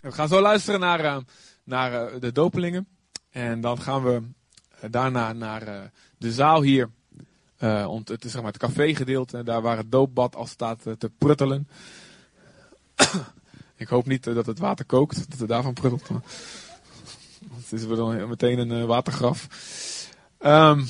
We gaan zo luisteren naar, uh, naar uh, de dopelingen. En dan gaan we uh, daarna naar de zaal hier. Het is zeg maar het café-gedeelte, daar waar het doopbad al staat te pruttelen. Ik hoop niet dat het water kookt, dat het daarvan pruttelt. Het is dan meteen een watergraf. Um,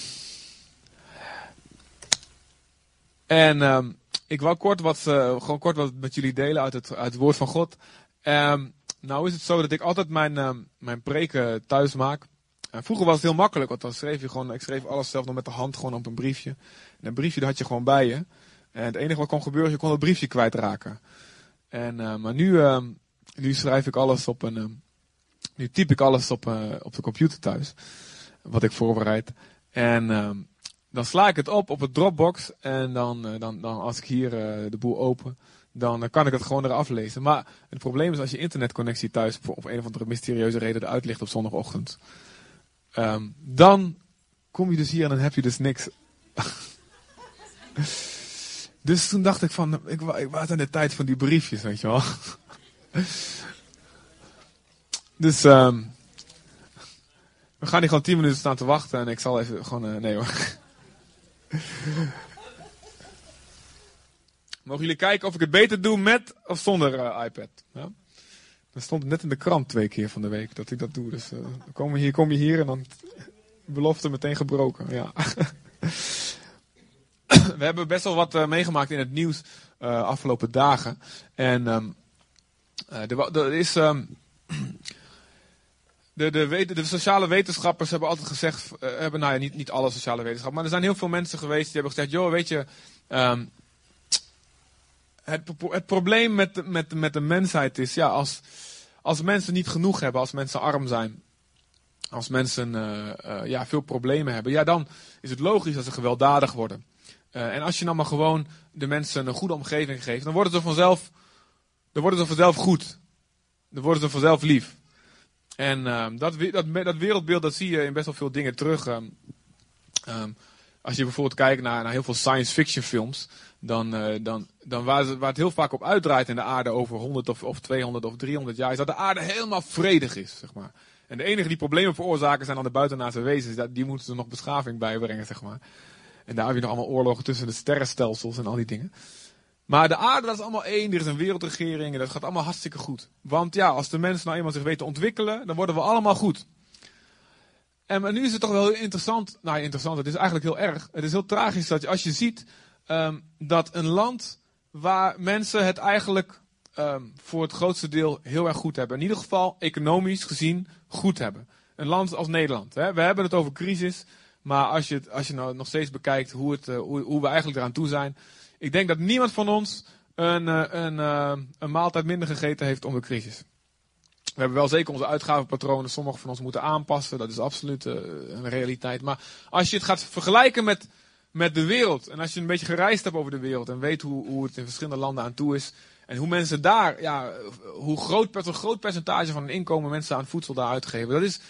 en um, ik wou kort wat, gewoon kort wat met jullie delen uit het, uit het woord van God. Um, nou is het zo dat ik altijd mijn, uh, mijn preken thuis maak. En vroeger was het heel makkelijk, want dan schreef je gewoon, ik schreef alles zelf nog met de hand gewoon op een briefje. En een briefje dat had je gewoon bij je. En het enige wat kon gebeuren, je kon het briefje kwijtraken. En, uh, maar nu, uh, nu schrijf ik alles op een, uh, nu typ ik alles op, uh, op de computer thuis. Wat ik voorbereid. En dan sla ik het op op het Dropbox. En dan, uh, dan, dan als ik hier de boel open, dan uh, kan ik het gewoon eraf lezen. Maar het probleem is als je internetconnectie thuis op een of andere mysterieuze reden eruit ligt op zondagochtend. Um, dan kom je dus hier en dan heb je dus niks. dus toen dacht ik van, ik, ik wacht aan de tijd van die briefjes, weet je wel. dus um, we gaan hier gewoon 10 minuten staan te wachten en ik zal even gewoon, uh, nee hoor. Mogen jullie kijken of ik het beter doe met of zonder uh, iPad? Ja? Dan stond net in de krant twee keer van de week dat ik dat doe. Dus uh, dan kom je hier, kom je hier en dan belofte meteen gebroken. Ja. We hebben best wel wat uh, meegemaakt in het nieuws uh, afgelopen dagen. En um, er, er, is. Um, de, de, de, sociale wetenschappers hebben altijd gezegd. hebben, nou ja, niet, niet alle sociale wetenschappers. Maar er zijn heel veel mensen geweest die hebben gezegd: joh, weet je. Um, het, probleem met, met, met de mensheid is, ja, als, als mensen niet genoeg hebben, als mensen arm zijn, als mensen uh, uh, ja, veel problemen hebben, ja, dan is het logisch dat ze gewelddadig worden. Uh, en als je dan maar gewoon de mensen een goede omgeving geeft, dan worden ze vanzelf, dan worden ze vanzelf goed. Dan worden ze vanzelf lief. En dat, dat, dat wereldbeeld, dat zie je in best wel veel dingen terug. Um, um, als je bijvoorbeeld kijkt naar, naar heel veel science fiction films, dan, uh, dan, dan waar, het, het heel vaak op uitdraait in de aarde over 100 of, of 200 of 300 jaar, is dat de aarde helemaal vredig is, zeg maar. En de enige die problemen veroorzaken zijn dan de buitenaardse wezens, die moeten er nog beschaving bijbrengen, zeg maar. En daar heb je nog allemaal oorlogen tussen de sterrenstelsels en al die dingen. Maar de aarde, dat is allemaal één, er is een wereldregering en dat gaat allemaal hartstikke goed. Want ja, als de mensen nou eenmaal zich weten ontwikkelen, dan worden we allemaal goed. En maar nu is het toch wel heel interessant. Nou, interessant, het is eigenlijk heel erg. Het is heel tragisch dat je, als je ziet um, dat een land waar mensen het eigenlijk um, voor het grootste deel heel erg goed hebben. In ieder geval economisch gezien goed hebben. Een land als Nederland. Hè? We hebben het over crisis. Maar als je, als je nou nog steeds bekijkt hoe, het, uh, hoe, hoe we eigenlijk eraan toe zijn. Ik denk dat niemand van ons een, uh, een, uh, een maaltijd minder gegeten heeft om de crisis. We hebben wel zeker onze uitgavenpatronen, sommige van ons moeten aanpassen. Dat is absoluut een realiteit. Maar als je het gaat vergelijken met, met de wereld. En als je een beetje gereisd hebt over de wereld. En weet hoe, hoe het in verschillende landen aan toe is. En hoe mensen daar, ja, hoe groot, een groot percentage van hun inkomen mensen aan voedsel daar uitgeven. Dat is,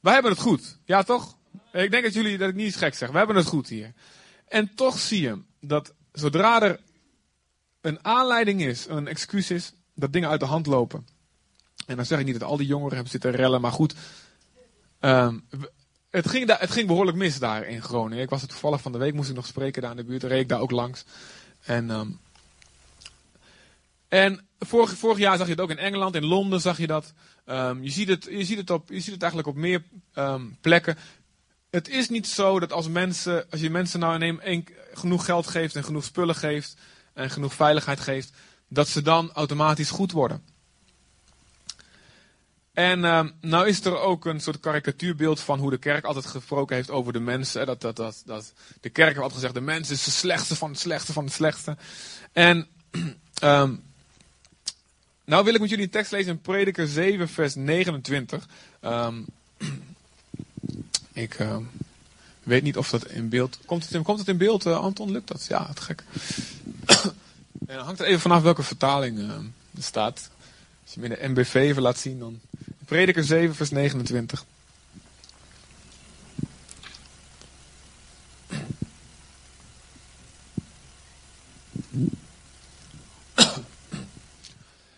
wij hebben het goed. Ja toch? Ik denk dat jullie, dat ik niet iets gek zeg. We hebben het goed hier. En toch zie je dat zodra er een aanleiding is, een excuus is, dat dingen uit de hand lopen. En dan zeg ik niet dat al die jongeren hebben zitten rellen, maar goed. Um, het, ging daar, het ging behoorlijk mis daar in Groningen. Ik was het toevallig van de week, moest ik nog spreken daar in de buurt. reed ik daar ook langs. En, um, en vorig, vorig jaar zag je het ook in Engeland, in Londen zag je dat. Um, je, ziet het, je, ziet het op, je ziet het eigenlijk op meer plekken. Het is niet zo dat als mensen, als je mensen nou in een, genoeg geld geeft en genoeg spullen geeft en genoeg veiligheid geeft, dat ze dan automatisch goed worden. En uh, nou is er ook een soort karikatuurbeeld van hoe de kerk altijd gesproken heeft over de mensen. Dat, dat, dat, dat de kerk heeft altijd gezegd, de mens is de slechtste van het slechtste van het slechtste. En um, nou wil ik met jullie een tekst lezen in Prediker 7 vers 29. Um, ik weet niet of dat in beeld... Komt het in, komt het in beeld, uh, Anton? Lukt dat? Ja, het gek. en dan hangt er even vanaf welke vertaling er staat. Als je hem in de MBV even laat zien, dan Prediker 7, vers 29.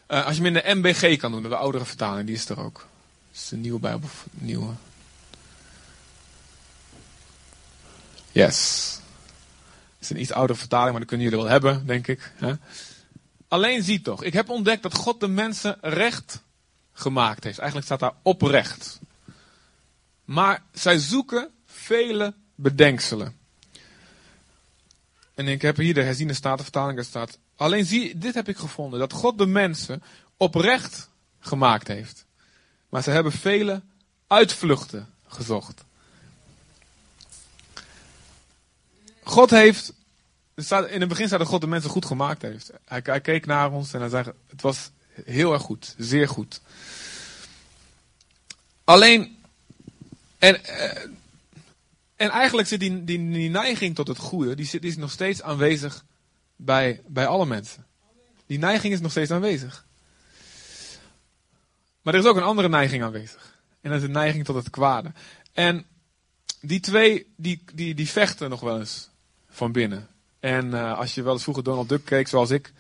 Uh, als je hem in de MBG kan doen, de oudere vertaling, die is er ook. Dat is de nieuwe Bijbel, nieuwe. Yes. Het is een iets oudere vertaling, maar dat kunnen jullie wel hebben, denk ik. Alleen zie toch, ik heb ontdekt dat God de mensen recht gemaakt heeft. Eigenlijk staat daar oprecht. Maar zij zoeken vele bedenkselen. En ik heb hier de herziene statenvertaling, daar staat. Alleen zie, dit heb ik gevonden: dat God de mensen oprecht gemaakt heeft. Maar ze hebben vele uitvluchten gezocht. God heeft. in het begin staat dat God de mensen goed gemaakt heeft. Hij, hij keek naar ons en hij zei: Het was heel erg goed, zeer goed. Alleen. En, eh, en eigenlijk zit die, die, die neiging tot het goede, die, zit, is nog steeds aanwezig bij, bij alle mensen. Die neiging is nog steeds aanwezig. Maar er is ook een andere neiging aanwezig. En dat is de neiging tot het kwade. En die twee, die, die, die vechten nog wel eens van binnen. En uh, als je wel eens vroeger Donald Duck keek, zoals ik,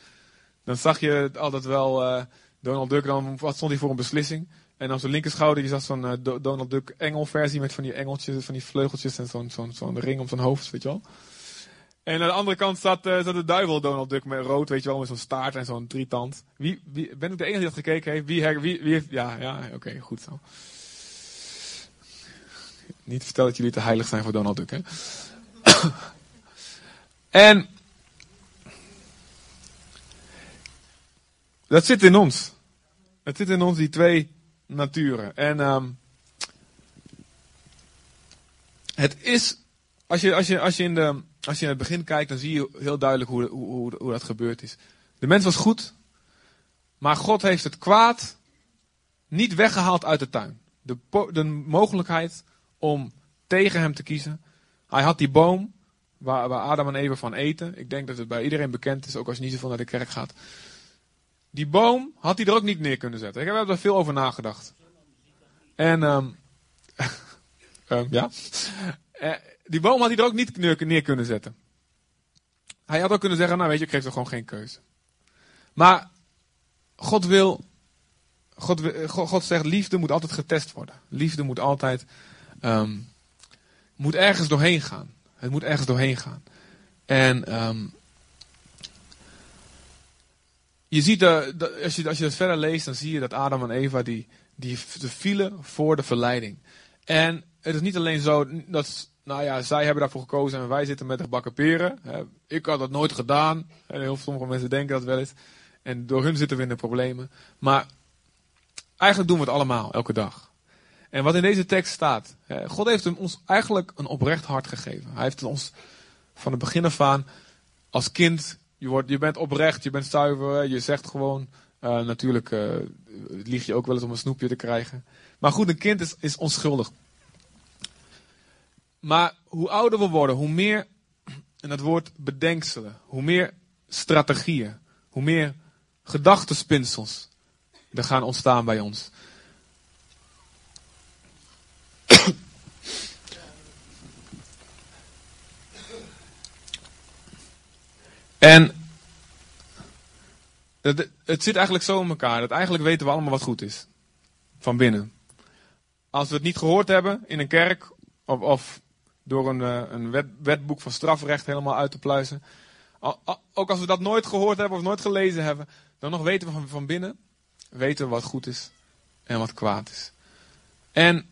dan zag je altijd wel uh, Donald Duck, dan wat stond hij voor een beslissing. En aan zijn linkerschouder je zat zo'n uh, Donald Duck engelversie met van die engeltjes, van die vleugeltjes en zo'n zo'n zo'n ring om zijn hoofd, weet je wel. En aan de andere kant zat, uh, zat de duivel Donald Duck met rood, weet je wel, met zo'n staart en zo'n drietand. Wie, wie, ben ik de enige die dat gekeken heeft? Wie, wie, wie ja, ja, oké, goed zo. Niet vertellen dat jullie te heilig zijn voor Donald Duck, hè. en, dat zit in ons. Het zit in ons, die twee naturen. En um, het is, als je, als, je, als, je in de, als je in het begin kijkt, dan zie je heel duidelijk hoe, hoe, hoe, hoe dat gebeurd is. De mens was goed, maar God heeft het kwaad niet weggehaald uit de tuin. De, de mogelijkheid om tegen hem te kiezen. Hij had die boom waar, waar Adam en Eva van eten. Ik denk dat het bij iedereen bekend is, ook als je niet zoveel naar de kerk gaat. Die boom had hij er ook niet neer kunnen zetten. Ik heb er veel over nagedacht. En um, ja. Uh, die boom had hij er ook niet neer, kunnen zetten. Hij had ook kunnen zeggen, nou weet je, ik geef er gewoon geen keuze. Maar God wil, God, God, God zegt, liefde moet altijd getest worden. Liefde moet altijd, um, moet ergens doorheen gaan. Het moet ergens doorheen gaan. En um, je ziet, dat, als, je, als je dat verder leest, dan zie je dat Adam en Eva die, die vielen voor de verleiding. En het is niet alleen zo dat, nou ja, zij hebben daarvoor gekozen en wij zitten met de gebakken peren. Ik had dat nooit gedaan. En heel sommige mensen denken dat wel eens. En door hun zitten we in de problemen. Maar eigenlijk doen we het allemaal, elke dag. En wat in deze tekst staat. God heeft ons eigenlijk een oprecht hart gegeven. Hij heeft ons van het begin af aan als kind je, wordt, je bent oprecht, je bent zuiver, je zegt gewoon. Uh, natuurlijk uh, lieg je ook wel eens om een snoepje te krijgen. Maar goed, een kind is, is onschuldig. Maar hoe ouder we worden, hoe meer, en dat woord bedenkselen, hoe meer strategieën, hoe meer gedachtenspinsels er gaan ontstaan bij ons. En het, het, zit eigenlijk zo in elkaar dat eigenlijk weten we allemaal wat goed is. Van binnen. Als we het niet gehoord hebben in een kerk of, of door een, eh, een wet, wetboek van strafrecht helemaal uit te pluizen. Ook als we dat nooit gehoord hebben of nooit gelezen hebben, dan nog weten we van, van binnen, weten we wat goed is en wat kwaad is. En,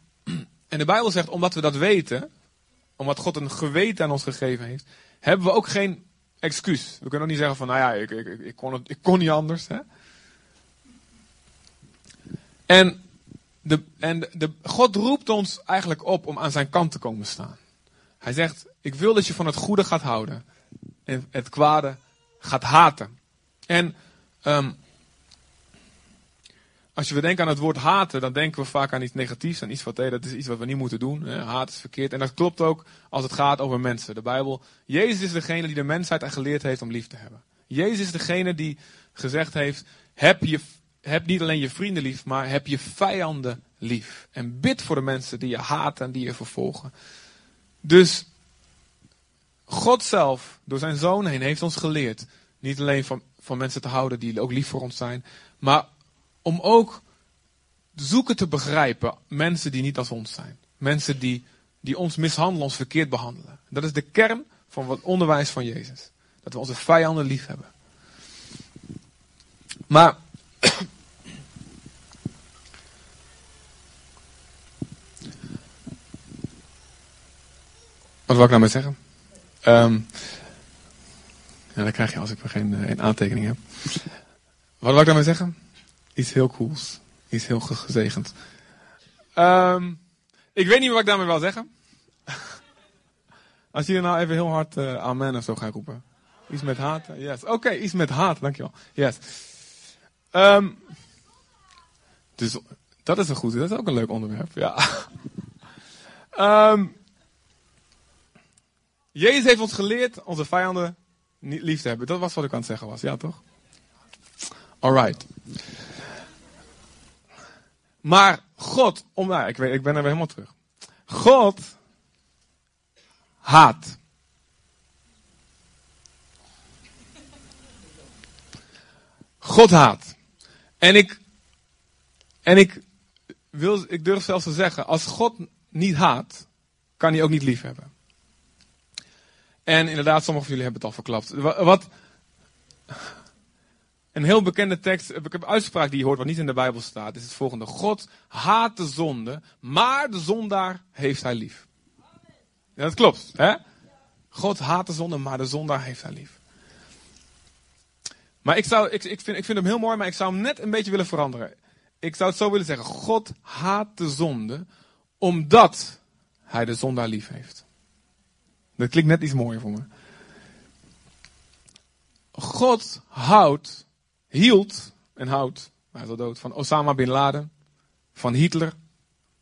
en de Bijbel zegt, omdat we dat weten, omdat God een geweten aan ons gegeven heeft, hebben we ook geen excuus. We kunnen ook niet zeggen van, nou ja, ik, ik, ik, kon, het, ik kon niet anders. Hè? En, de, en de, God roept ons eigenlijk op om aan zijn kant te komen staan. Hij zegt, ik wil dat je van het goede gaat houden. En het kwade gaat haten. En um, als je denken aan het woord haten, dan denken we vaak aan iets negatiefs, aan iets wat, dat is iets wat we niet moeten doen. Haat is verkeerd. En dat klopt ook als het gaat over mensen. De Bijbel, Jezus is degene die de mensheid geleerd heeft om lief te hebben. Jezus is degene die gezegd heeft, heb, je, heb niet alleen je vrienden lief, maar heb je vijanden lief. En bid voor de mensen die je haten en die je vervolgen. Dus God zelf, door zijn zoon heen, heeft ons geleerd. Niet alleen van, van mensen te houden die ook lief voor ons zijn, maar om ook zoeken te begrijpen mensen die niet als ons zijn. Mensen die, die ons mishandelen, ons verkeerd behandelen. Dat is de kern van het onderwijs van Jezus. Dat we onze vijanden lief hebben. Maar. Wat wil ik nou zeggen? Um, dat krijg je als ik geen, geen eh, aantekening heb. Wat wil ik daarmee zeggen? Iets heel cools. Iets heel gezegend. Um, ik weet niet wat ik daarmee wil zeggen. Als je nou even heel hard uh, amen of zo gaat roepen. Iets met haat? Yes. Oké, okay, iets met haat, dankjewel. Yes. Um, dus dat is een goed, dat is ook een leuk onderwerp. Ja. um, Jezus heeft ons geleerd onze vijanden niet lief te hebben. Dat was wat ik aan het zeggen was, ja toch? Alright. Maar God, om, nou, ik, weet, ik ben er weer helemaal terug. God haat. God haat. En ik, en ik, wil, ik durf zelfs te zeggen, als God niet haat, kan hij ook niet lief hebben. En inderdaad, sommigen van jullie hebben het al verklapt. Wat, een heel bekende tekst, ik heb een uitspraak die je hoort wat niet in de Bijbel staat, is het volgende. God haat de zonde, maar de zondaar heeft hij lief. Ja, dat klopt, hè? God haat de zonde, maar de zondaar heeft hij lief. Maar ik, zou, ik, ik, vind, ik vind hem heel mooi, maar ik zou hem net een beetje willen veranderen. Ik zou het zo willen zeggen. God haat de zonde, omdat hij de zondaar lief heeft. Dat klinkt net iets mooier voor me. God houdt, hield en houdt, hij is al dood, van Osama Bin Laden, van Hitler,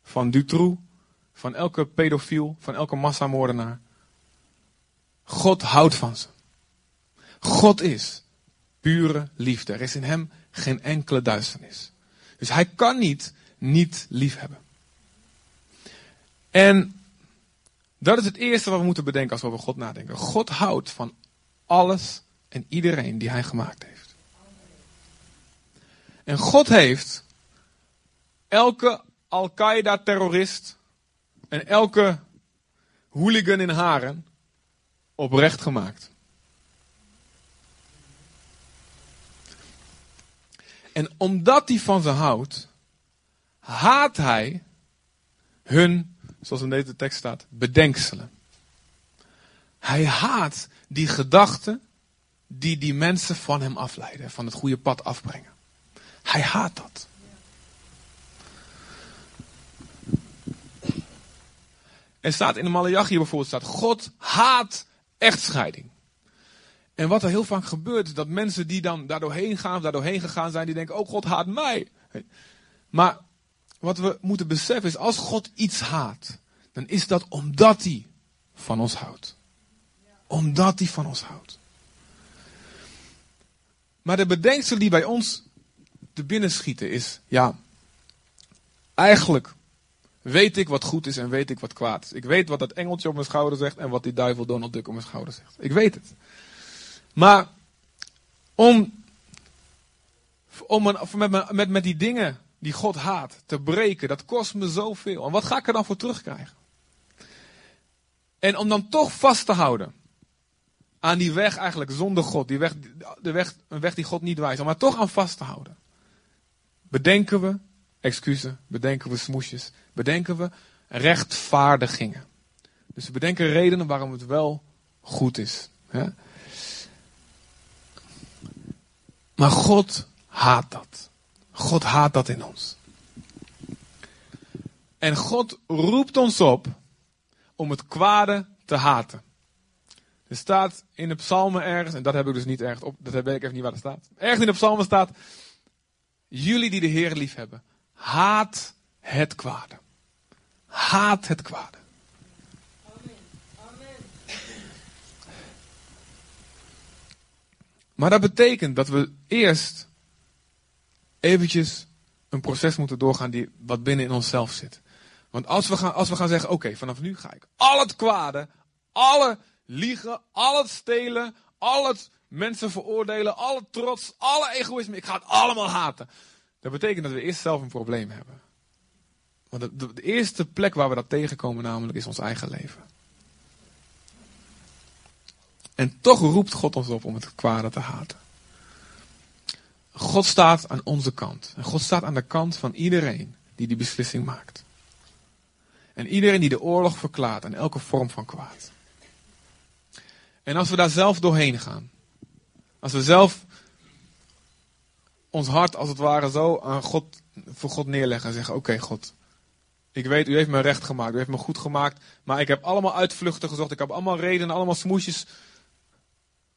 van Dutroux, van elke pedofiel, van elke massamoordenaar. God houdt van ze. God is pure liefde. Er is in hem geen enkele duisternis. Dus hij kan niet niet lief hebben. En dat is het eerste wat we moeten bedenken als we over God nadenken. God houdt van alles en iedereen die hij gemaakt heeft. En God heeft elke Al-Qaeda-terrorist en elke hooligan in Haren oprecht gemaakt. En omdat hij van ze houdt, haat hij hun zoals in deze tekst staat, bedenkselen. Hij haat die gedachten die die mensen van hem afleiden, van het goede pad afbrengen. Hij haat dat. Er staat in de Malachi bijvoorbeeld, staat, God haat echtscheiding. En wat er heel vaak gebeurt, is dat mensen die dan daardoorheen gaan, daardoorheen gegaan zijn, die denken, oh God haat mij. Maar wat we moeten beseffen is, als God iets haat, dan is dat omdat hij van ons houdt. Omdat hij van ons houdt. Maar de bedenksel die bij ons te binnen schieten is, ja, eigenlijk weet ik wat goed is en weet ik wat kwaad is. Ik weet wat dat engeltje op mijn schouder zegt en wat die duivel Donald Duck op mijn schouder zegt. Ik weet het. Maar om, om met, met, met die dingen die God haat te breken, dat kost me zoveel. En wat ga ik er dan voor terugkrijgen? En om dan toch vast te houden aan die weg eigenlijk zonder God, die weg, de weg, een weg die God niet wijst, maar toch aan vast te houden. Bedenken we excuses, bedenken we smoesjes, bedenken we rechtvaardigingen. Dus we bedenken redenen waarom het wel goed is. Hè? Maar God haat dat. God haat dat in ons. En God roept ons op om het kwade te haten. Er staat in de psalmen ergens, en dat heb ik dus niet ergens op, dat weet ik even niet waar het staat. Ergens in de psalmen staat, jullie die de Heer lief hebben, haat het kwade. Haat het kwade. Maar dat betekent dat we eerst eventjes een proces moeten doorgaan die wat binnen in onszelf zit. Want als we gaan, als we gaan zeggen, oké, vanaf nu ga ik al het kwade, alle liegen, al het stelen, al het mensen veroordelen, alle trots, alle egoïsme, ik ga het allemaal haten. Dat betekent dat we eerst zelf een probleem hebben. Want de, eerste plek waar we dat tegenkomen namelijk is ons eigen leven. En toch roept God ons op om het kwade te haten. God staat aan onze kant. En God staat aan de kant van iedereen die die beslissing maakt. En iedereen die de oorlog verklaart aan elke vorm van kwaad. En als we daar zelf doorheen gaan. Als we zelf ons hart als het ware zo aan God, voor God neerleggen en zeggen: Oké, God. Ik weet, u heeft me recht gemaakt, u heeft me goed gemaakt. Maar ik heb allemaal uitvluchten gezocht. Ik heb allemaal redenen, allemaal smoesjes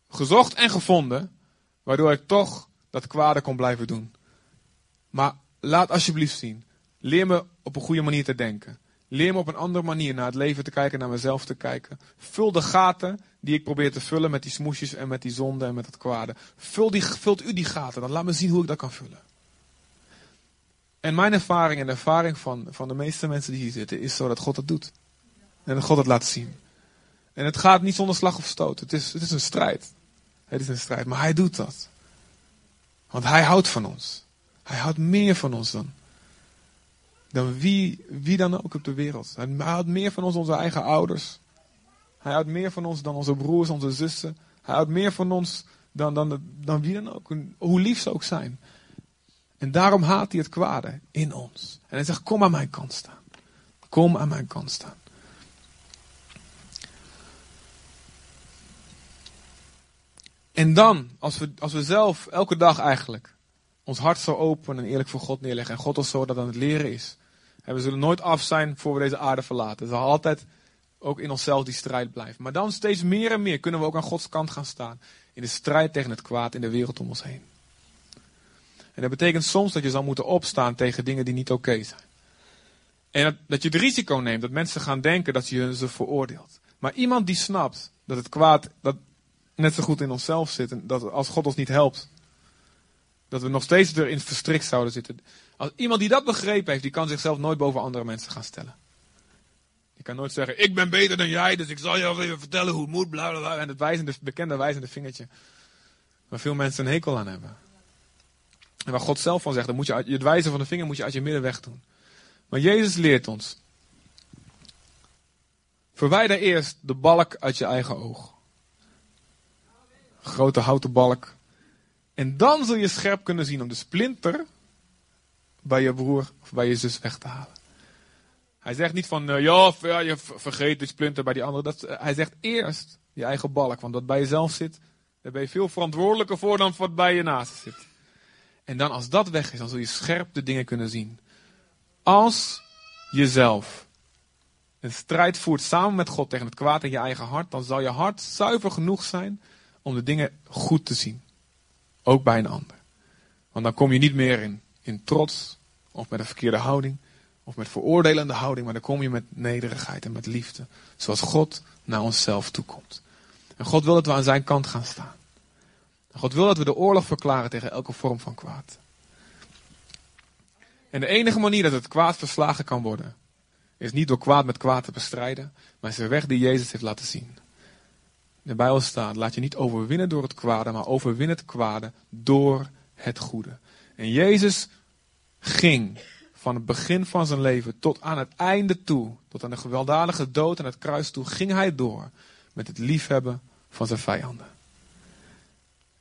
gezocht en gevonden. Waardoor ik toch dat kwade kon blijven doen. Maar laat alsjeblieft zien. Leer me op een goede manier te denken. Leer me op een andere manier naar het leven te kijken, naar mezelf te kijken. Vul de gaten die ik probeer te vullen met die smoesjes en met die zonde en met het kwade. Vul die, vult u die gaten, dan laat me zien hoe ik dat kan vullen. En mijn ervaring en de ervaring van, van de meeste mensen die hier zitten, is zo dat God dat doet. En dat God het laat zien. En het gaat niet zonder slag of stoot. Het is, het is een strijd. Het is een strijd, maar hij doet dat. Want hij houdt van ons. Hij houdt meer van ons dan, dan wie, wie dan ook op de wereld. Hij houdt meer van ons dan onze eigen ouders. Hij houdt meer van ons dan onze broers, onze zussen. Hij houdt meer van ons dan, dan, dan wie dan ook. Hoe lief ze ook zijn. En daarom haat hij het kwade in ons. En hij zegt, kom aan mijn kant staan. Kom aan mijn kant staan. En dan, als we, als we zelf elke dag eigenlijk ons hart zo open en eerlijk voor God neerleggen. En God ons zo dat aan het leren is. En we zullen nooit af zijn voor we deze aarde verlaten. Er zal altijd ook in onszelf die strijd blijven. Maar dan steeds meer en meer kunnen we ook aan Gods kant gaan staan. In de strijd tegen het kwaad in de wereld om ons heen. En dat betekent soms dat je zal moeten opstaan tegen dingen die niet oké zijn. En dat, dat, je het risico neemt dat mensen gaan denken dat je ze veroordeelt. Maar iemand die snapt dat het kwaad dat net zo goed in onszelf zit. En dat als God ons niet helpt, dat we nog steeds erin verstrikt zouden zitten. Als iemand die dat begrepen heeft, die kan zichzelf nooit boven andere mensen gaan stellen. Die kan nooit zeggen, ik ben beter dan jij, dus ik zal jou even vertellen hoe het moet, bla bla bla. En het wijzende, bekende wijzende vingertje. Waar veel mensen een hekel aan hebben. En waar God zelf van zegt, dan moet je, het wijzen van de vinger moet je uit je midden weg doen. Maar Jezus leert ons. Verwijder eerst de balk uit je eigen oog. Grote houten balk. En dan zul je scherp kunnen zien om de splinter bij je broer of bij je zus weg te halen. Hij zegt niet van, uh, ja, je vergeet de splinter bij die andere. Dat, uh, hij zegt eerst je eigen balk. Want wat bij jezelf zit, daar ben je veel verantwoordelijker voor dan wat bij je naast zit. En dan als dat weg is, dan zul je scherp de dingen kunnen zien. Als jezelf een strijd voert samen met God tegen het kwaad in je eigen hart, dan zal je hart zuiver genoeg zijn om de dingen goed te zien. Ook bij een ander. Want dan kom je niet meer in, in trots of met een verkeerde houding of met veroordelende houding, maar dan kom je met nederigheid en met liefde. Zoals God naar onszelf toekomt. En God wil dat we aan zijn kant gaan staan. God wil dat we de oorlog verklaren tegen elke vorm van kwaad. En de enige manier dat het kwaad verslagen kan worden, is niet door kwaad met kwaad te bestrijden, maar is de weg die Jezus heeft laten zien de Bijbel staat, laat je niet overwinnen door het kwade, maar overwin het kwade door het goede. En Jezus ging van het begin van zijn leven tot aan het einde toe, tot aan de gewelddadige dood en het kruis toe, ging hij door met het liefhebben van zijn vijanden.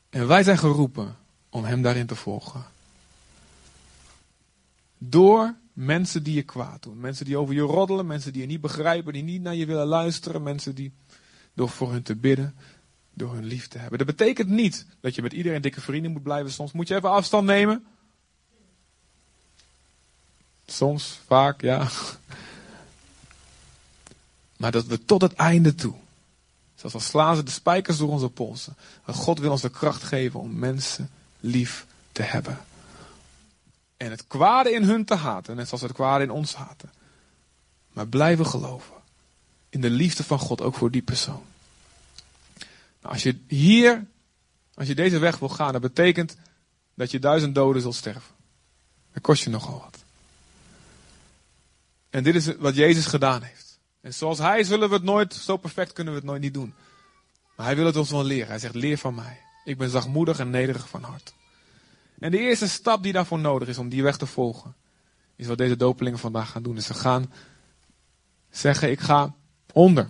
En wij zijn geroepen om hem daarin te volgen. Door mensen die je kwaad doen, mensen die over je roddelen, mensen die je niet begrijpen, die niet naar je willen luisteren, mensen die door voor hun te bidden, door hun lief te hebben. Dat betekent niet dat je met iedereen dikke vrienden moet blijven. Soms moet je even afstand nemen. Soms, vaak, ja. Maar dat we tot het einde toe, zoals al slaan ze de spijkers door onze polsen, dat God wil ons de kracht geven om mensen lief te hebben. En het kwade in hun te haten, net zoals het kwade in ons haten. Maar blijven geloven in de liefde van God ook voor die persoon. Nou, als je hier, als je deze weg wil gaan, dat betekent dat je duizend doden zult sterven. Dat kost je nogal wat. En dit is wat Jezus gedaan heeft. En zoals Hij zullen we het nooit, zo perfect kunnen we het nooit niet doen. Maar Hij wil het ons wel leren. Hij zegt, leer van mij. Ik ben zachtmoedig en nederig van hart. En de eerste stap die daarvoor nodig is om die weg te volgen, is wat deze dopelingen vandaag gaan doen. Dus ze gaan zeggen, ik ga onder.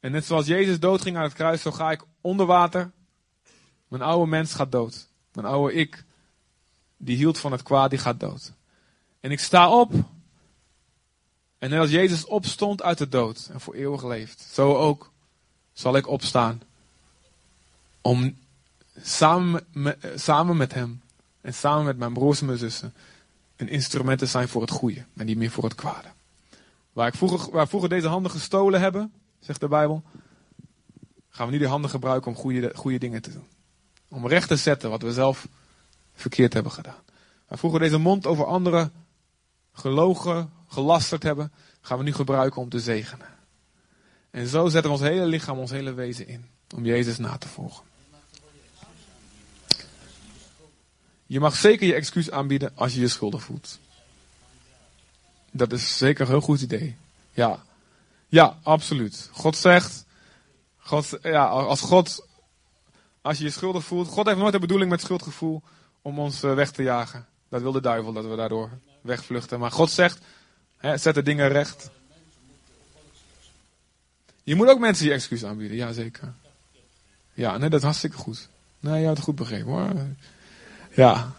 En net zoals Jezus doodging aan het kruis, zo ga ik onder water. Mijn oude mens gaat dood. Mijn oude ik, die hield van het kwaad, die gaat dood. En ik sta op. En net als Jezus opstond uit de dood en voor eeuwig leeft, zo ook zal ik opstaan. Om samen samen met hem en samen met mijn broers en mijn zussen een instrument te zijn voor het goede en niet meer voor het kwade. Waar, ik vroeger, waar vroeger deze handen gestolen hebben, zegt de Bijbel, gaan we nu die handen gebruiken om goede, goede dingen te doen. Om recht te zetten wat we zelf verkeerd hebben gedaan. Waar vroeger deze mond over anderen gelogen, gelasterd hebben, gaan we nu gebruiken om te zegenen. En zo zetten we ons hele lichaam, ons hele wezen in. Om Jezus na te volgen. Je mag zeker je excuus aanbieden als je je schuldig voelt. Dat is zeker een heel goed idee. Ja. Ja, absoluut. God zegt, God, ja, als God, als je je schuldig voelt, God heeft nooit de bedoeling met schuldgevoel om ons eh, weg te jagen. Dat wil de duivel, dat we daardoor wegvluchten. Maar God zegt, hè, zet de dingen recht. Je moet ook mensen je excuus aanbieden, ja zeker. Ja, nee, dat is hartstikke goed. Nee, je had het goed begrepen hoor. Ja.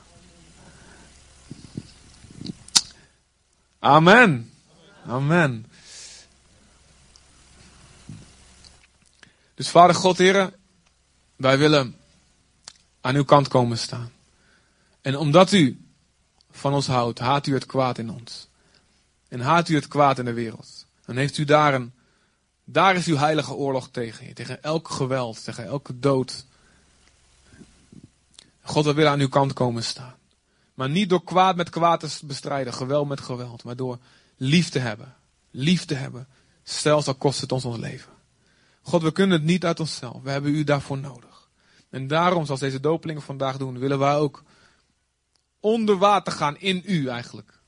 Amen. Amen. Dus Vader God, Heren, wij willen aan uw kant komen staan. En omdat u van ons houdt, haat u het kwaad in ons. En haat u het kwaad in de wereld. En heeft u daar een, daar is uw heilige oorlog tegen. Tegen elk geweld, tegen elke dood. God, we willen aan uw kant komen staan. Maar niet door kwaad met kwaad te bestrijden, geweld met geweld. Maar door liefde hebben. Liefde hebben. Zelfs al kost het ons ons leven. God, we kunnen het niet uit onszelf. We hebben u daarvoor nodig. En daarom, zoals deze dopelingen vandaag doen, willen wij ook onder water gaan in u eigenlijk.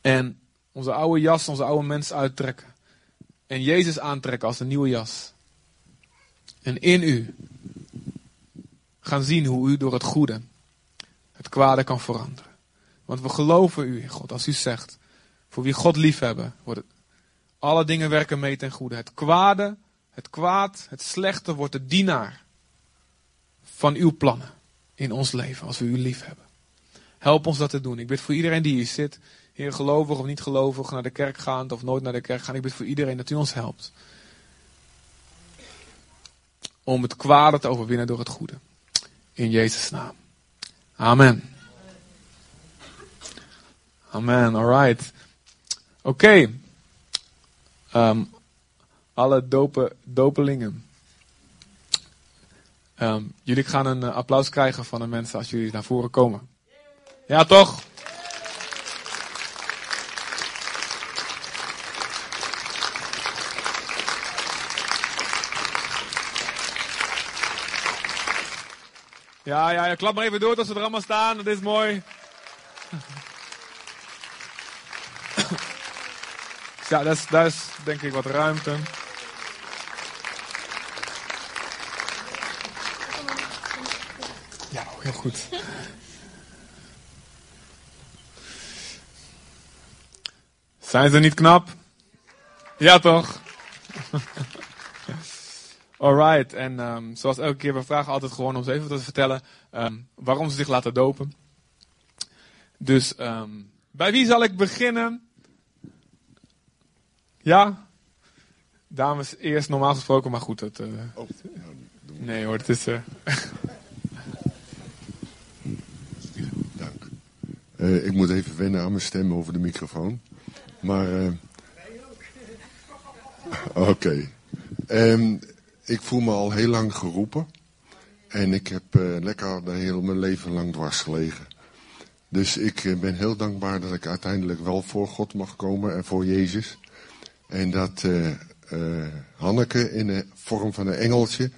En onze oude jas, onze oude mens uittrekken. En Jezus aantrekken als een nieuwe jas. En in u gaan zien hoe u door het goede het kwade kan veranderen. Want we geloven u, God, als u zegt, voor wie God liefhebben, wordt het, alle dingen werken mee ten goede. Het kwade, het kwaad, het slechte wordt de dienaar van uw plannen in ons leven, als we u lief hebben. Help ons dat te doen. Ik bid voor iedereen die hier zit, Heer, gelovig of niet gelovig, naar de kerk gaand of nooit naar de kerk gaan. Ik bid voor iedereen dat u ons helpt. Om het kwade te overwinnen door het goede. In Jezus' naam. Amen. Amen, alright. Oké. Ehm, alle dope, dopelingen. Um, jullie gaan een uh, applaus krijgen van de mensen als jullie naar voren komen. Ja, toch? Ja, ja, ja, klap maar even door tot ze er allemaal staan. Dat is mooi. ja, dat is, dat is denk ik wat ruimte. Ja, heel goed. Zijn ze niet knap? Ja, toch? Alright, en um, zoals elke keer, we vragen altijd gewoon om ze even te vertellen um, waarom ze zich laten dopen. Dus um, bij wie zal ik beginnen? Ja? Dames, eerst normaal gesproken, maar goed. Het, uh, oh, nou, nee hoor, het is... Uh, Dank. Uh, ik moet even wennen aan mijn stem over de microfoon. Maar... Oké. Okay. Ik voel me al heel lang geroepen. En ik heb uh, lekker de hele mijn leven lang dwars gelegen. Dus ik uh, ben heel dankbaar dat ik uiteindelijk wel voor God mag komen en voor Jezus. En dat uh, Hanneke in de vorm van een engeltje,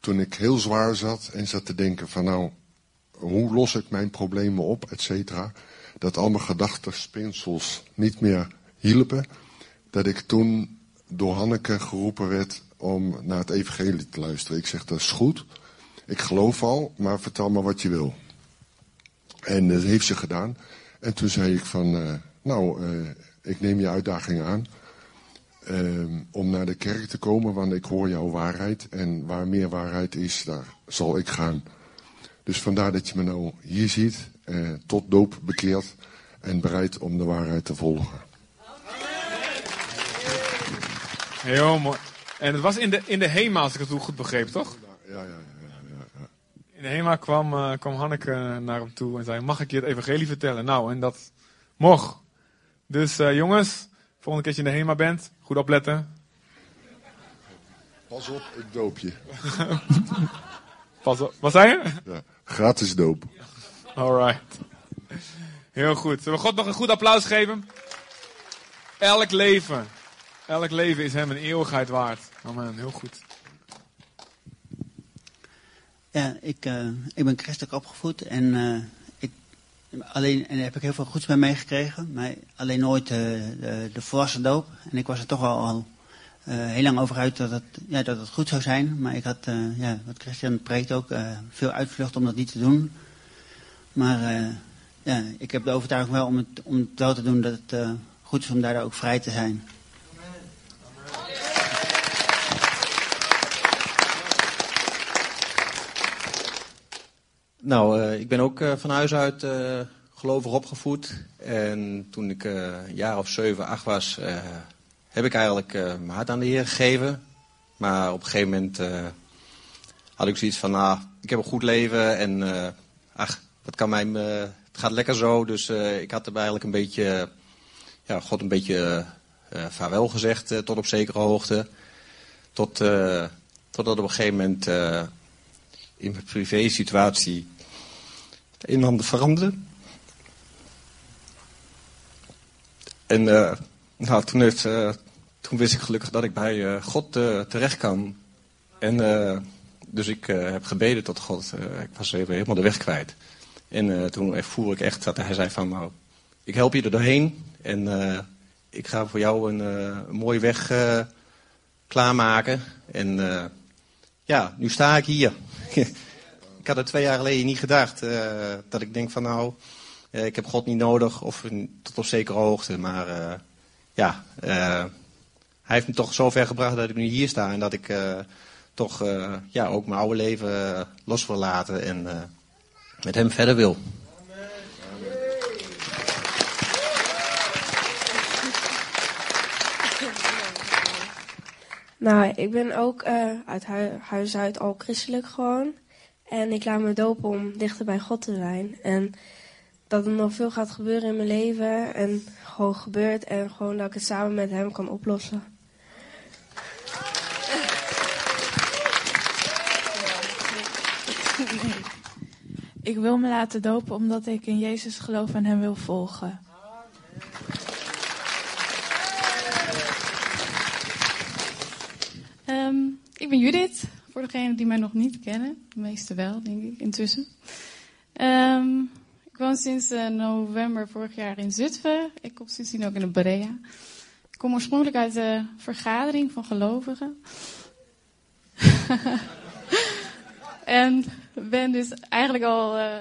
toen ik heel zwaar zat en zat te denken van nou, hoe los ik mijn problemen op, et cetera. Dat al mijn gedachten, spinsels niet meer hielpen. Dat ik toen door Hanneke geroepen werd om naar het evangelie te luisteren. Ik zeg, dat is goed. ik geloof al, maar vertel me wat je wil. En dat heeft ze gedaan. En toen zei ik van, uh, nou, uh, ik neem je uitdaging aan. Uh, om naar de kerk te komen, want ik hoor jouw waarheid. En waar meer waarheid is, daar zal ik gaan. Dus vandaar dat je me nou hier ziet, uh, tot doop bekeerd en bereid om de waarheid te volgen. Heel mooi. En het was in de, in de HEMA, als ik het goed begreep, toch? Ja, ja, ja. ja, ja. In de HEMA kwam, uh, kwam Hanneke naar hem toe en zei, mag ik je het evangelie vertellen? Nou, en dat mocht. Dus uh, jongens, volgende keer je in de HEMA bent, goed opletten. Pas op, ik doop je. Pas op. Wat zei je? Ja, gratis doop. Alright. Heel goed. Zullen we God nog een goed applaus geven? Elk leven. Elk leven is hem een eeuwigheid waard. Amen. Heel goed. Ja, ik, uh, ik ben christelijk opgevoed en, uh, ik, alleen, en daar heb ik heel veel goeds bij meegekregen. Maar alleen nooit uh, de, de volwassen doop. En ik was er toch al, al heel lang over uit dat het, ja, dat het goed zou zijn. Maar ik had, ja, wat Christian preekt ook, veel uitvlucht om dat niet te doen. Maar ja, ik heb de overtuiging wel om het, om het wel te doen dat het goed is om daar ook vrij te zijn. Nou, uh, ik ben ook uh, van huis uit uh, gelovig opgevoed. En toen ik een jaar of zeven, acht was, heb ik eigenlijk mijn hart aan de Heer gegeven. Maar op een gegeven moment had ik zoiets van, nou, ik heb een goed leven en ach, dat kan mij, het gaat lekker zo. Dus ik had er eigenlijk een beetje, ja, God een beetje vaarwel gezegd tot op zekere hoogte. Tot, totdat op een gegeven moment in mijn privé situatie het een en ander veranderde. En uh, nou, toen, uh, toen wist ik gelukkig dat ik bij uh, God terecht kan. En dus ik heb gebeden tot God. ik was even helemaal de weg kwijt. En toen voelde ik echt dat hij zei van nou, ik help je er doorheen. En ik ga voor jou een, een mooie weg klaarmaken. En ja, nu sta ik hier. ik had het twee jaar geleden niet gedacht. Uh, dat ik denk van nou, uh, ik heb God niet nodig. Of tot op zekere hoogte. Maar uh, ja, hij heeft me toch zo ver gebracht dat ik nu hier sta. En dat ik toch ja, ook mijn oude leven los wil laten. En met hem verder wil. Nou, ik ben ook uh, uit hu huis uit al christelijk gewoon. En ik laat me dopen om dichter bij God te zijn. En dat er nog veel gaat gebeuren in mijn leven. En gewoon gebeurt. En gewoon dat ik het samen met hem kan oplossen. Ik wil me laten dopen omdat ik in Jezus geloof en hem wil volgen. Um, ik ben Judith, voor degenen die mij nog niet kennen. De meeste wel, denk ik, intussen. Um, ik woon sinds uh, november vorig jaar in Zutphen. Ik kom sindsdien ook in de Berea. Ik kom oorspronkelijk uit de vergadering van gelovigen. en ben dus eigenlijk al uh,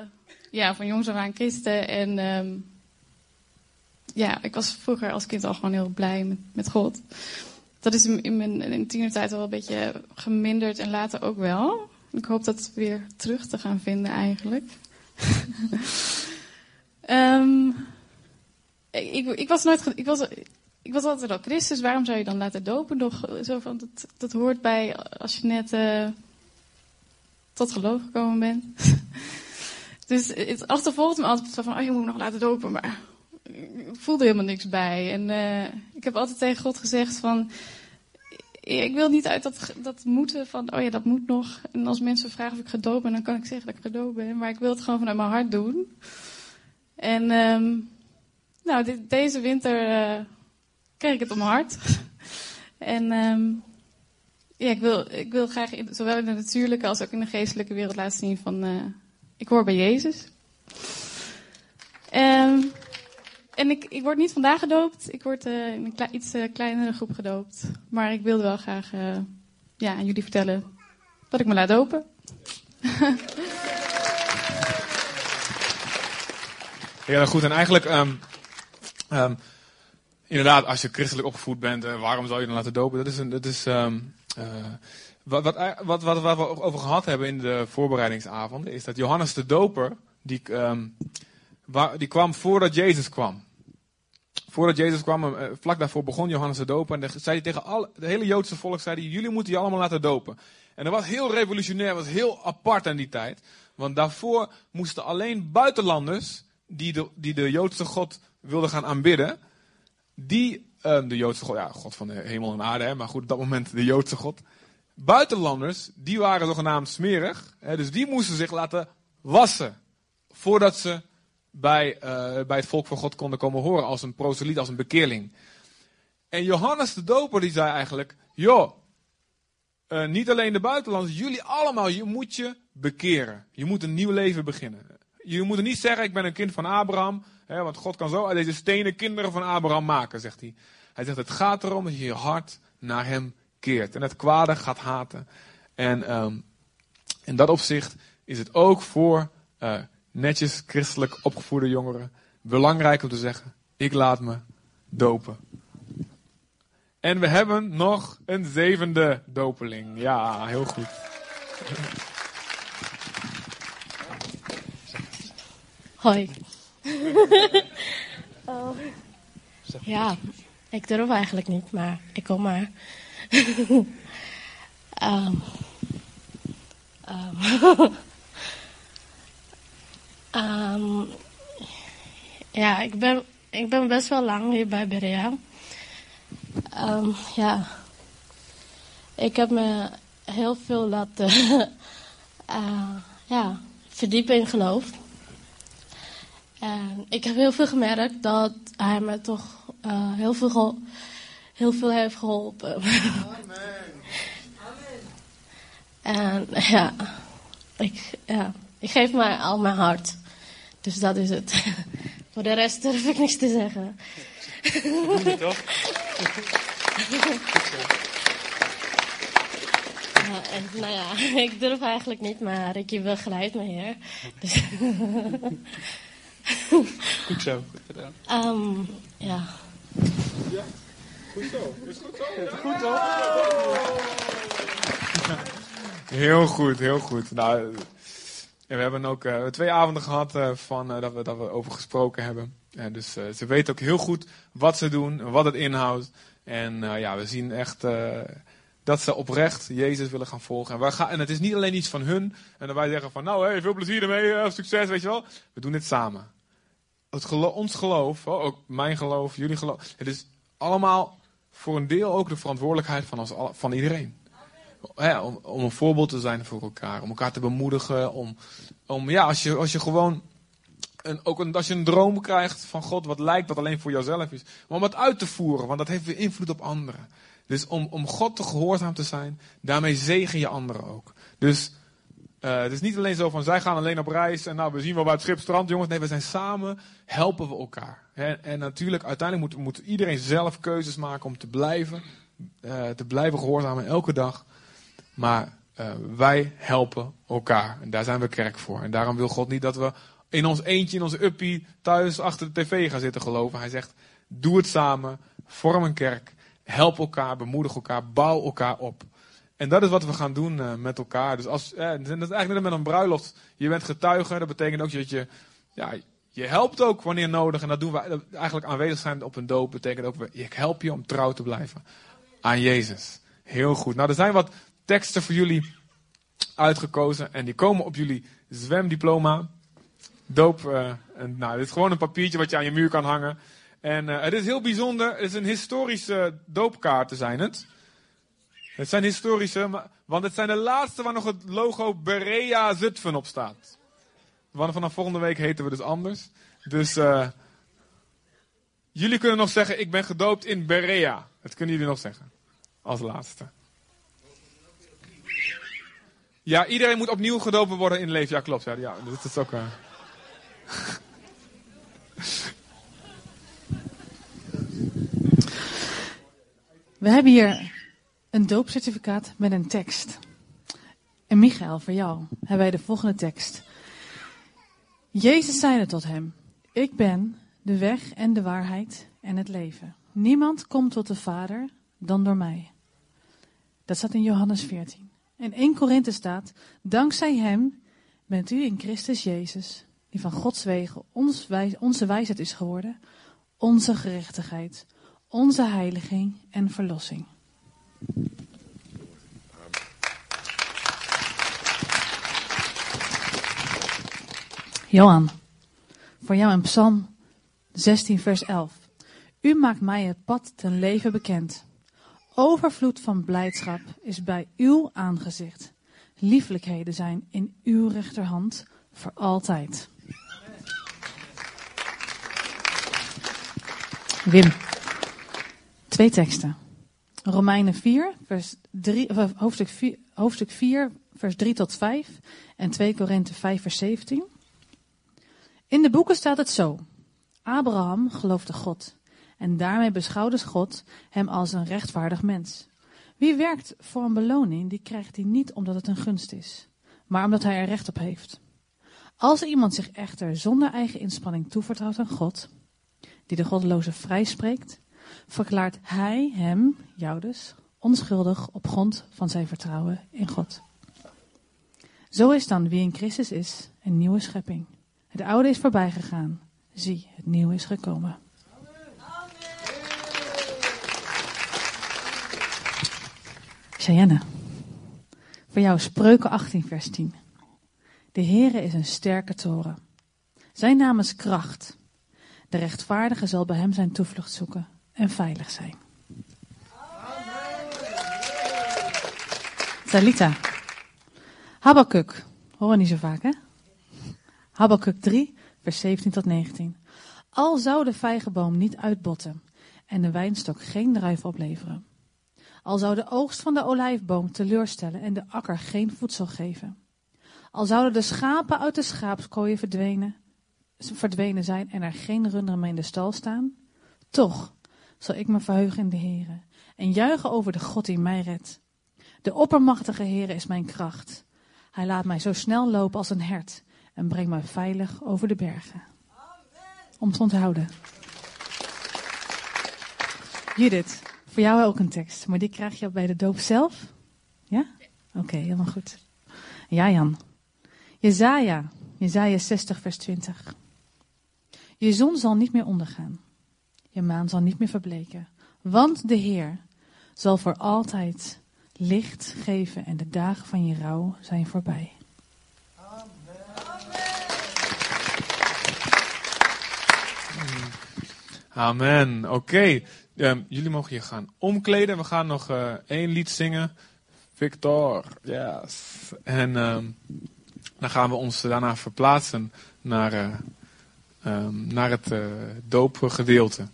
ja, van jongs af aan christen. En um, ja, ik was vroeger als kind al gewoon heel blij met, met God dat is in mijn in tienertijd wel een beetje geminderd en later ook wel. Ik hoop dat weer terug te gaan vinden eigenlijk. um, ik, ik, was nooit, ik was, ik was altijd al Christus. Waarom zou je dan laten dopen? Nog zo van dat, dat hoort bij als je net uh, tot geloof gekomen bent. dus het achtervolgt me altijd van, oh je moet nog laten dopen, maar voelde helemaal niks bij. En uh, ik heb altijd tegen God gezegd van, ik wil niet uit dat, dat moeten van, oh ja, dat moet nog. En als mensen vragen of ik gedoopt ben, dan kan ik zeggen dat ik gedoopt ben. Maar ik wil het gewoon vanuit mijn hart doen. En um, nou, deze winter uh, kreeg ik het om mijn hart. en um, ja, ik wil, ik wil graag zowel in de natuurlijke als ook in de geestelijke wereld laten zien van, uh, ik hoor bij Jezus. Um, en ik, ik word niet vandaag gedoopt. Ik word uh, in een iets uh, kleinere groep gedoopt. Maar ik wilde wel graag uh, ja, aan jullie vertellen dat ik me laat dopen. Ja, goed. En eigenlijk, ehm, ehm, inderdaad, als je christelijk opgevoed bent, eh, waarom zou je dan laten dopen? Dat is, een, is ehm, eh, wat, wat, wat, wat, we over gehad hebben in de voorbereidingsavond, is dat Johannes de Doper, die, die kwam voordat Jezus kwam. Voordat Jezus kwam, eh, vlak daarvoor begon Johannes de Doper. En zei hij tegen alle, het hele Joodse volk, zei hij, jullie moeten je allemaal laten dopen. En dat was heel revolutionair, was heel apart aan die tijd. Want daarvoor moesten alleen buitenlanders, die de, die de Joodse God wilden gaan aanbidden, die, uh, de Joodse God, ja, God van de hemel en aarde, hè, maar goed, op dat moment de Joodse God. Buitenlanders, die waren zogenaamd smerig, hè, dus die moesten zich laten wassen. Voordat ze bij, uh, bij het volk van God konden komen horen als een proseliet, als een bekeerling. En Johannes de Doper die zei eigenlijk, joh, uh, niet alleen de buitenlanders, jullie allemaal, je moet je bekeren. Je moet een nieuw leven beginnen. Je moet niet zeggen, ik ben een kind van Abraham, hè, want God kan zo uit deze stenen kinderen van Abraham maken, zegt hij. Hij zegt, het gaat erom dat je je hart naar hem keert en het kwade gaat haten. En um, in dat opzicht is het ook voor uh, netjes christelijk opgevoede jongeren belangrijk om te zeggen: ik laat me dopen. En we hebben nog een zevende dopeling. Ja, heel goed. Hoi. oh. Ja, ik durf eigenlijk niet, maar ik kom maar. um. Um. Um, ja, ik ben, ik ben best wel lang hier bij Berea. Um, ja, ik heb me heel veel laten uh, ja, verdiepen in geloof. En ik heb heel veel gemerkt dat hij me toch uh, heel, veel heel veel heeft geholpen. Amen. En ja, ik, ja, ik geef maar al mijn hart. Dus dat is het. Voor de rest durf ik niks te zeggen. toch? Ja, en, nou ja, ik durf eigenlijk niet, maar Ricky begeleidt me hier. Dus goed zo, goed gedaan. Um, ja. Ja, goed zo. Is goed zo? Goed zo. Heel goed, heel goed. Nou, en we hebben ook uh, twee avonden gehad uh, van, uh, dat, we, dat we over gesproken hebben. En dus ze weten ook heel goed wat ze doen, wat het inhoudt. En ja, we zien echt dat ze oprecht Jezus willen gaan volgen. En, wij gaan, en het is niet alleen iets van hun. En dan wij zeggen van, nou, hey, veel plezier ermee, succes, weet je wel. We doen dit samen. Het gelo ons geloof, oh, ook mijn geloof, jullie geloof. Het is allemaal voor een deel ook de verantwoordelijkheid van, ons, van iedereen om, een voorbeeld te zijn voor elkaar. Om elkaar te bemoedigen. Om, om ja, als je, als je gewoon. Een, ook een, als je een droom krijgt van God, wat lijkt dat alleen voor jouzelf is. Maar om het uit te voeren, want dat heeft weer invloed op anderen. Dus om, om God te gehoorzaam te zijn, daarmee zegen je anderen ook. Dus uh, het is niet alleen zo van zij gaan alleen op reis en nou we zien wel bij het schip strand, jongens. Nee, we zijn samen, helpen we elkaar. En, en natuurlijk, uiteindelijk moet, moet, iedereen zelf keuzes maken om te blijven, uh, te blijven gehoorzamen elke dag. Maar uh, wij helpen elkaar. En daar zijn we kerk voor. En daarom wil God niet dat we in ons eentje, in onze uppie, thuis achter de tv gaan zitten geloven. Hij zegt, doe het samen, vorm een kerk, help elkaar, bemoedig elkaar, bouw elkaar op. En dat is wat we gaan doen uh, met elkaar. Dus als, eh, dat is eigenlijk net met een bruiloft. Je bent getuige, dat betekent ook dat je, ja, je helpt ook wanneer nodig. En dat doen we eigenlijk aanwezig zijn op een doop. Betekent ook, ik help je om trouw te blijven aan Jezus. Heel goed. Nou, er zijn wat teksten voor jullie uitgekozen. En die komen op jullie zwemdiploma. Doop. En, nou, dit is gewoon een papiertje wat je aan je muur kan hangen. En uh, het is heel bijzonder. Het is een historische doopkaarten zijn het. Het zijn historische, want het zijn de laatste waar nog het logo Berea Zutphen op staat. Want vanaf volgende week heten we dus anders. Dus uh, jullie kunnen nog zeggen, ik ben gedoopt in Berea. Dat kunnen jullie nog zeggen. Als laatste. Ja, iedereen moet opnieuw gedoopt worden in leven. Ja, klopt. Ja, ja dat is ook. Uh... We hebben hier een doopcertificaat met een tekst. En Michael, voor jou hebben wij de volgende tekst. Jezus zeide tot hem: Ik ben de weg en de waarheid en het leven. Niemand komt tot de Vader dan door mij. Dat staat in Johannes 14. En 1 Korinthe staat: Dankzij hem bent u in Christus Jezus, die van Gods wegen ons onze wijsheid is geworden, onze gerechtigheid, onze heiliging en verlossing. Johan, voor jou in Psalm 16, vers 11. U maakt mij het pad ten leven bekend. Overvloed van blijdschap is bij uw aangezicht. Lieflijkheden zijn in uw rechterhand voor altijd. Wim. Twee teksten. Romeinen 4, vers 3, of hoofdstuk, 4, hoofdstuk 4, vers 3 tot 5 en 2 Korinthe 5, vers 17. In de boeken staat het zo. Abraham geloofde God en daarmee beschouwde God hem als een rechtvaardig mens. Wie werkt voor een beloning, die krijgt hij niet omdat het een gunst is, maar omdat hij er recht op heeft. Als iemand zich echter zonder eigen inspanning toevertrouwt aan God, die de goddeloze vrijspreekt, verklaart hij hem, jou dus, onschuldig op grond van zijn vertrouwen in God. Zo is dan wie in Christus is een nieuwe schepping. Het oude is voorbij gegaan. Zie, het nieuwe is gekomen. Cheyenne. Voor jou Spreuken 18 vers 10. De Heere is een sterke toren. Zijn naam is kracht. De rechtvaardige zal bij hem zijn toevlucht zoeken en veilig zijn. Salita. Habakuk. Horen niet zo vaak, hè? Habakuk 3, vers 17 tot 19. Al zou de vijgenboom niet uitbotten en de wijnstok geen druif opleveren. Al zou de oogst van de olijfboom teleurstellen en de akker geen voedsel geven. Al zouden de schapen uit de schaapskooien verdwenen, verdwenen zijn en er geen runderen meer in de stal staan. Toch zal ik me verheugen in de Heere en juichen over de God die mij redt. De oppermachtige Heere is mijn kracht. Hij laat mij zo snel lopen als een hert en brengt mij veilig over de bergen. Om te onthouden. Judith, voor jou ook een tekst, maar die krijg je bij de doop zelf? Ja? Oké, helemaal goed. Ja, Jan. Jezaja, Jezaja 60 vers 20. Je zon zal niet meer ondergaan. Je maan zal niet meer verbleken. Want de Heer zal voor altijd licht geven en de dagen van je rouw zijn voorbij. Amen. Oké, um, jullie mogen je gaan omkleden. We gaan nog uh, één lied zingen. Victor, yes. En um, dan gaan we ons daarna verplaatsen naar, uh, um, naar het uh, doopgedeelte.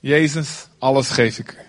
Jezus, alles geef ik u.